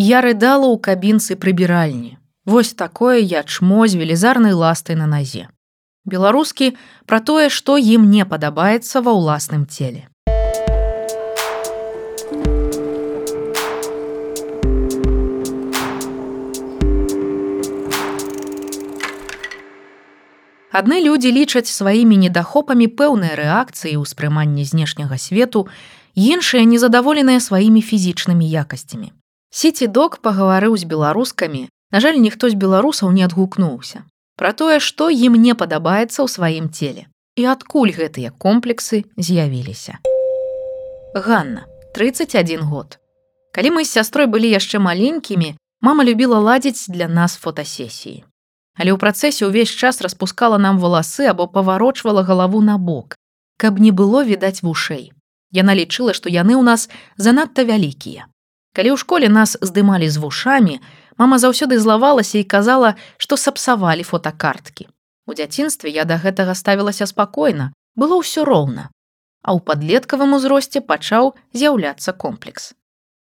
Я рыдала ў кабінцы прыбіральні. Вось такое я чмо з велізарнай ластай на назе. Беларускі пра тое, што ім не падабаецца ва ўласным целе. Адны людзі лічаць сваімі недахопамі пэўныя рэакцыі ўспрыманні знешняга свету, іншыя незадаволеныя сваімі фізічнымі якасцямі. Сіці док пагаварыў з беларускамі, На жаль, ніхто з беларусаў не адгукнуўся. Пра тое, што ім не падабаецца ў сваім целе. І адкуль гэтыя комплексы з'явіліся. Ганна, 31 год. Калі мы з сястрой былі яшчэ маленькімі, мама любіла ладзіць для нас фотасесіі але ў працэсе ўвесь час распускала нам валасы або паварочвала галаву на бок, каб не было відаць вушэй. Яна лічыла, што яны ў нас занадта вялікія. Калі ў школе нас здымалі з вушамі, мама заўсёды злавалася і казала, што сапсавалі фотокарткі. У дзяцінстве я да гэтага ставілася спакойна, было ўсё роўна. А ў падлеткавым узросце пачаў з'яўляцца комплекс.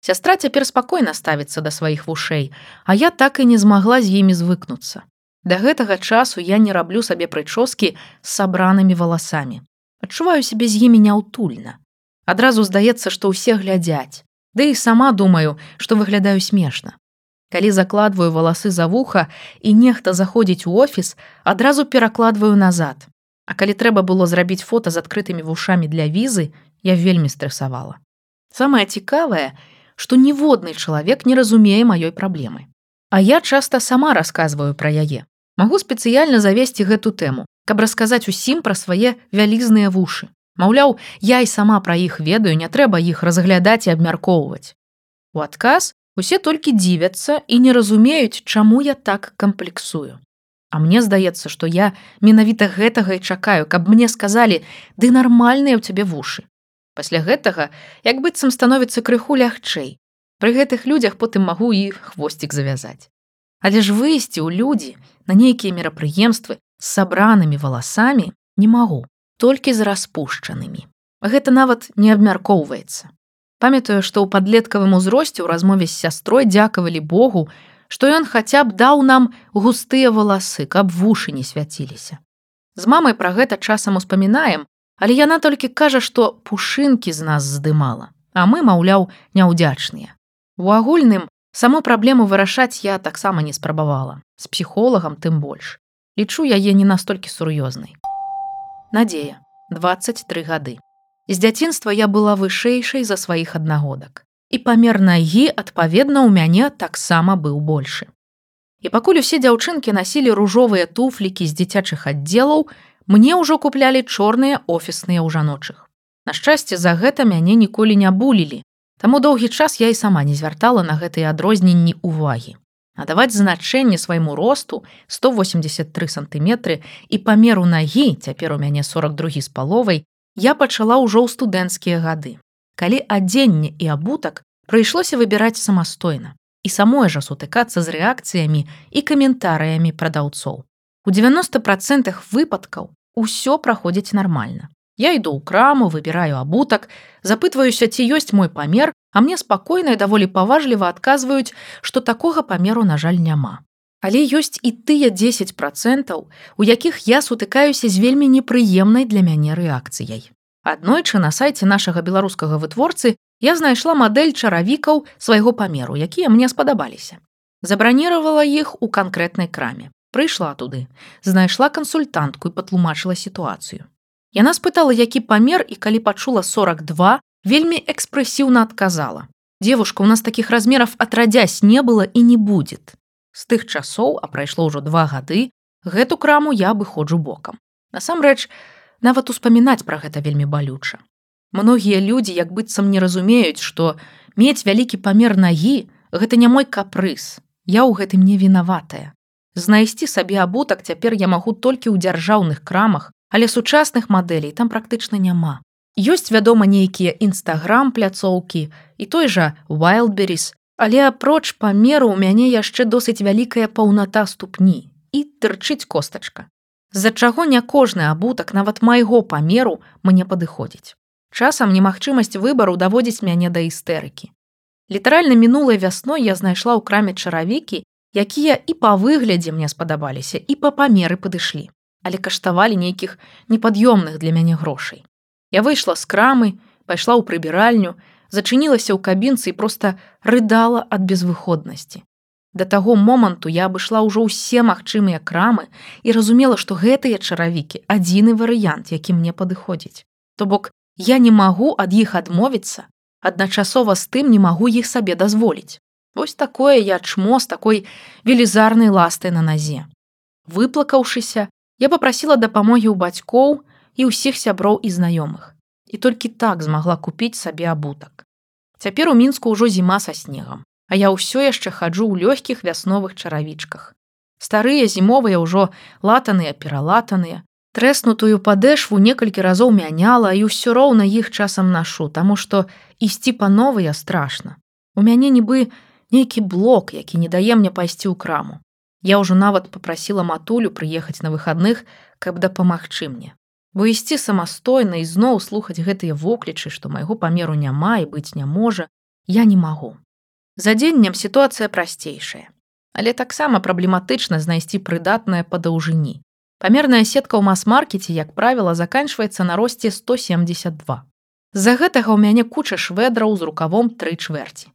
Сястра цяпер спакойна ставіцца да сваіх вушэй, а я так і не змагла з імі звыкнуцца. Да гэтага часу я не раблю сабе прычоскі з сабранымі валасамі. Адчуваю сябе з імі няўтульна. Адразу здаецца, што ўсе глядзяць. Ды і сама думаю, што выглядаю смешна. Калі закладваю валасы за вуха і нехта заходзіць у офіс, адразу перакладваю назад. А калі трэба было зрабіць фота з адкрытымі вушамі для візы, я вельмі стрэсавала. Самае цікавае, што ніводны чалавек не разумее маёй праблемы. А я часта сама расказваю пра яе. Магу спецыяльна завесці гэту тэму, каб расказаць усім пра свае вялізныя вушы. Маўляў, я і сама пра іх ведаю, не трэба іх разглядаць і абмяркоўваць. У адказ усе толькі дзівяцца і не разумеюць, чаму я так камплексую. А мне здаецца, што я менавіта гэтага і чакаю, каб мне сказалі: ды нармальныя ў цябе вушы. Пасля гэтага, як быццам становіцца крыху лягчэй. Пры гэтых людзях потым магу і хвосцік завязаць. Але ж выйсці ў людзі на нейкія мерапрыемствы з сабранымі валасамі не магу, толькі з распушчанымі. Гэта нават не абмяркоўваецца. Памятаю, што ў падлеткавым узросце ў размове з сястрой дзякавалі Богу, што ён хаця б даў нам густыя валасы, каб вушы не свяціліся. З мамай пра гэта часам успамінаем, але яна толькі кажа, што пушынкі з нас здымала, а мы, маўляў, няўдзячныя. У агульным Саму праблему вырашаць я таксама не спрабавала. З псіхолагам тым больш. Лічу яе не настолькі сур'ёзнай. Надзея, 23 гады. З дзяцінства я была вышэйшай за сваіх аднагодак. І памер нагі, адпаведна, у мяне таксама быў большы. І пакуль усе дзяўчынкі насілі ружовыя туфлікі з дзіцячых аддзелаў, мне ўжо куплялі чорныя офісныя ў жаночых. На шчасце, за гэта мяне ніколі не булілі, Таму доўгі час я і сама не звяртала на гэтыя адрозненні ўвагі. А даваць значэнне свайму росту 183 сантыметры і памеру нагі, цяпер у мяне 42 з паловай, я пачала ўжо ў студэнцкія гады. Калі адзенне і абутак прыйшлося выбіраць самастойна і самой жа сутыкацца з рэакцыямі і каментарыямі прадаўцоў. У 90 процентах выпадкаў усё праходзіць нармальна. Я іду ў краму, выбіраю абутак, запытваюся, ці ёсць мой памер, а мне спакойна і даволі паважліва адказваюць, што такога памеру, на жаль, няма. Але ёсць і тыя 10 процентаў, у якіх я сутыкаюся з вельмі непрыемнай для мяне рэакцыяй. Аднойчы на сайце нашага беларускага вытворцы я знайшла мадэль чаравікаў свайго памеру, якія мне спадабаліся. Забраніравала іх у канкрэтнай краме. Прыйшла туды, знайшла кансультантку і патлумачыла сітуацыю. Яна спытала, які памер і калі пачула 42, вельмі экспрэсіўна адказала. Девушка, у нас таких размеров атрадзясь не было і не будет. З тых часоў, а прайшло ўжо два гады, гэту краму я выходжу бокам. Насамрэч, нават успамінаць пра гэта вельмі балюча. Многія людзі як быццам не разумеюць, што мець вялікі памер нагі гэта не мой капрыз. Я ў гэтым не вінаватая. Знайсці сабе абутак цяпер я магу толькі ў дзяржаўных крамах, але сучасных мадэлей там практычна няма. Ёсць, вядома, нейкія нстаграм пляцоўкі і той жа wildберрис, але апроч памеру ў мяне яшчэ досыць вялікая паўната ступні і тырчыць костачка. З-за чаго не кожны абутак нават майго памеру мне падыходзіць. Часам немагчымасць выбару даводзіць мяне да істэрыкі. Літаральна мінулай вясной я знайшла ў краме чаравікі, якія і па выглядзе мне спадабаліся і па памеры падышлі, але каштавалі нейкіх непад'ёмных для мяне грошай. Я выйшла з крамы, пайшла ў прыбіральню, зачынілася ў кабінцы і проста рыдала ад безвыходнасці. Да таго моманту я абышла ўжо ўсе магчымыя крамы і разумела, што гэтыя чаравікі адзіны варыянт, які мне падыходзіць. То бок я не магу ад іх адмовіцца, адначасова з тым не магу іх сабе дазволіць. Вось такое я чмо з такой велізарнай ластай на назе. Выплакаўшыся, я попрасіла дапамогі ў бацькоў і ўсіх сяброў і знаёмых. І толькі так змагла купіць сабе абутак. Цяпер у мінску ўжо зіма са снегам, а я ўсё яшчэ хаджу ў лёгкіх вясновых чаравічках. Старыя зімовыя ўжо латаныя пералатаныя, Трэснутую падэшву некалькі разоў мяняла і ўсё роўна іх часам нашу, таму што ісці па новыя страшна. У мяне нібы нейкі блок, які не дае мне пайсці ў краму. Я ўжо нават попрасіла матулю прыехаць на выхадных, каб дапамагчы мне. Бо ісці самастойна і зноў слухаць гэтыя воклічы, што майго памеру няма і быць не можа, я не магу. За дзеннем сітуацыя прасцейшая. Але таксама праблематычна знайсці прыдатнае па даўжыні. Памерная сетка ў мас-маркеце, як правіла, заканчваецца на росце 172. З-за гэтага ў мяне куча шведраў з рукавом тры чвэрці.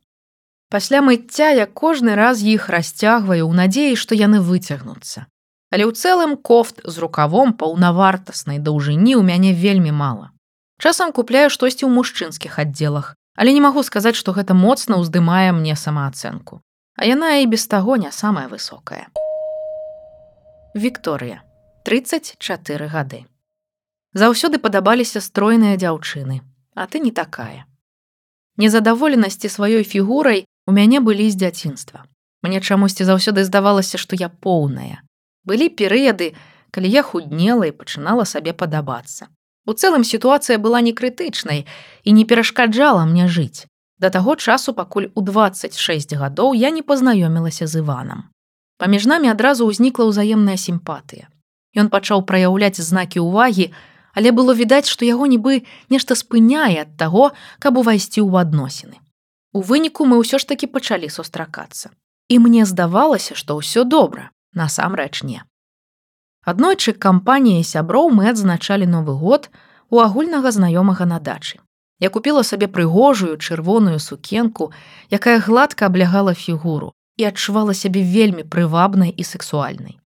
Пасля мыцця я кожны раз іх расцягваю ў надзеі, што яны выцягнуцца. Але ў цэлым кофт з рукавом паўнавартаснай даўжыні ў мяне вельмі мала. Часам купляю штосьці ў мужчынскіх аддзелах, але не магу сказаць, што гэта моцна ўздымае мне самаацэнку. А яна і без таго не самая высокая. Вікторыя 34 гады. Заўсёды падабаліся стройныя дзяўчыны, а ты не такая. Незадаволенасці сваёй фігурай у мяне былі з дзяцінства. Мне чамусьці заўсёды здавалася, што я поўная. Былі перыяды, калі я худнела і пачынала сабе падабацца. У цэлым сітуацыя была не крытычнай і не перашкаджала мне жыць. Да таго часу, пакуль у 26 гадоў я не пазнаёмілася з Іванам. Паміж намі адразу ўзнікла ўзаемная сімпатыя. Ён пачаў праяўляць знакі ўвагі, але было відаць, што яго нібы нешта спыняе ад таго, каб увайсці ў адносіны. У выніку мы ўсё ж такі пачалі сустракацца. І мне здавалася, што ўсё добра, насамрэч не. Аднойчы кампаніяй сяброў мы адзначалі новы год у агульнага знаёмага на дачы. Я купіла сабе прыгожую чырвоную сукенку, якая гладка аблягала фігуру і адчувала сябе вельмі прывабнай і сексуальнай.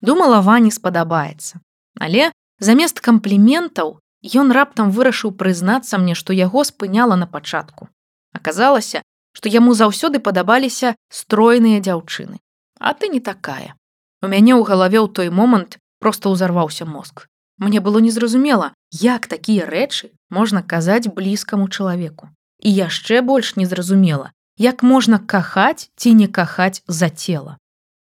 Думала вані спадабаецца. Але замест кампліментаў ён раптам вырашыў прызнацца мне што яго спыняла на пачатку. Аказалася што яму заўсёды падабаліся стройныя дзяўчыны. А ты не такая у мяне ў галаве ў той момант просто ўзарваўся мозг. Мне было незразумела як такія рэчы можна казаць блізкаму чалавеку і яшчэ больш незразумела як можна кахаць ці не кахаць за цела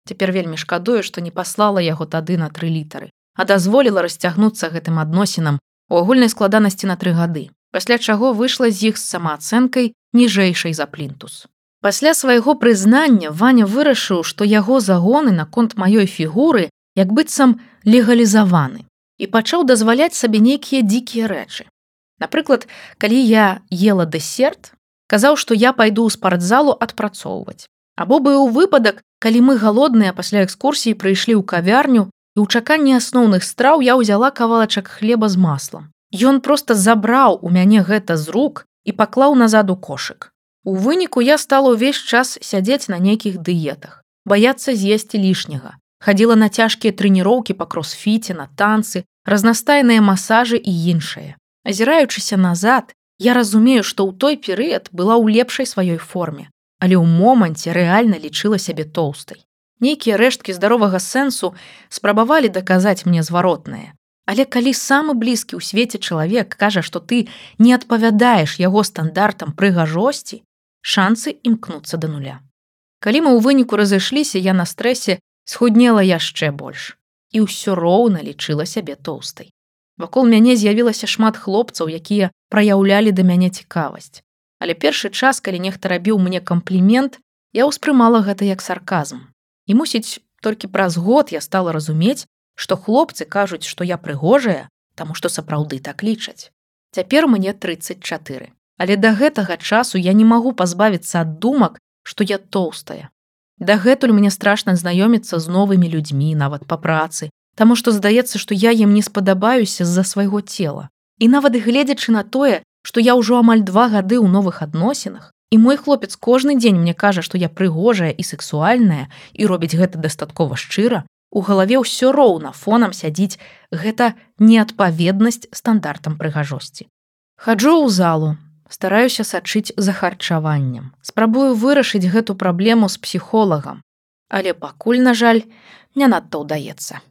Цяпер вельмі шкадую, што не паслала яго тады на тры літары, а дазволіла расцягнуцца гэтым адносінам у агульнай складанасці на тры гады, пасля чаго выйшла з іх з самаацэнкай ніжэйшай за плінтус. Пасля свайго прызнання Ваня вырашыў, што яго загоны наконт маёй фігуры як быццам легалізаваны і пачаў дазваляць сабе нейкія дзікія рэчы. Напрыклад, калі я ела дэсерт, казаў, што я пайду ў спартзалу адпрацоўваць. Або быў выпадак, калі мы галодныя пасля экскурсіі прыйшлі ў кавярню і ў чаканні асноўных страў я ўзяла кавалачак хлеба з маслам. Ён проста забраў у мяне гэта з рук і паклаў назад у кошык. У выніку я стала ўвесь час сядзець на нейкіх дыетах, баяцца з'есці лішняга. Хадзіла на цяжкія трэніроўкі па кросфіце, на танцы, разнастайныя масажы і іншае. Азіраючыся назад, я разумею, што ў той перыяд была ў лепшай сваёй форме, але ў моманце рэальна лічыла сябе тоўстай. Нейкія рэшткі здаровага сэнсу спрабавалі даказаць мне зваротнае. Але калі самы блізкі ў свеце чалавек кажа, што ты не адпавядаеш яго стандартам прыгажосці, шансы імкнуцца да нуля. Калі мы ў выніку разышліся, я на стрэсе схуднела яшчэ больш. І ўсё роўна лічыла сябе тоўстай. Вакол мяне з'явілася шмат хлопцаў, якія праяўлялі да мяне цікавасць. Але першы час калі нехта рабіў мне камплімент я ўспрымала гэта як сарказм. І мусіць толькі праз год я стала разумець што хлопцы кажуць што я прыгожая таму што сапраўды так лічаць. Цяпер мне 34 Але да гэтага часу я не магу пазбавіцца ад думак, што я тоўстая. Дагэтуль мне страшна знаёміцца з новымі людзьмі, нават па працы, Таму што здаецца, што я ім не спадабаюся з-за свайго цела. І нават гледзячы на тое, што я ўжо амаль два гады ў новых адносінах, і мой хлопец кожны дзень мне кажа, што я прыгожая і сексуальная і робіць гэта дастаткова шчыра, у галаве ўсё роўна фонам сядзіць гэта неадпаведнасць стандартам прыгажосці. Хаджу ў залу, стараюся сачыць за харчаваннем. Спрабую вырашыць гэту праблему з псіхолагам, але пакуль, на жаль, не надта ўдаецца.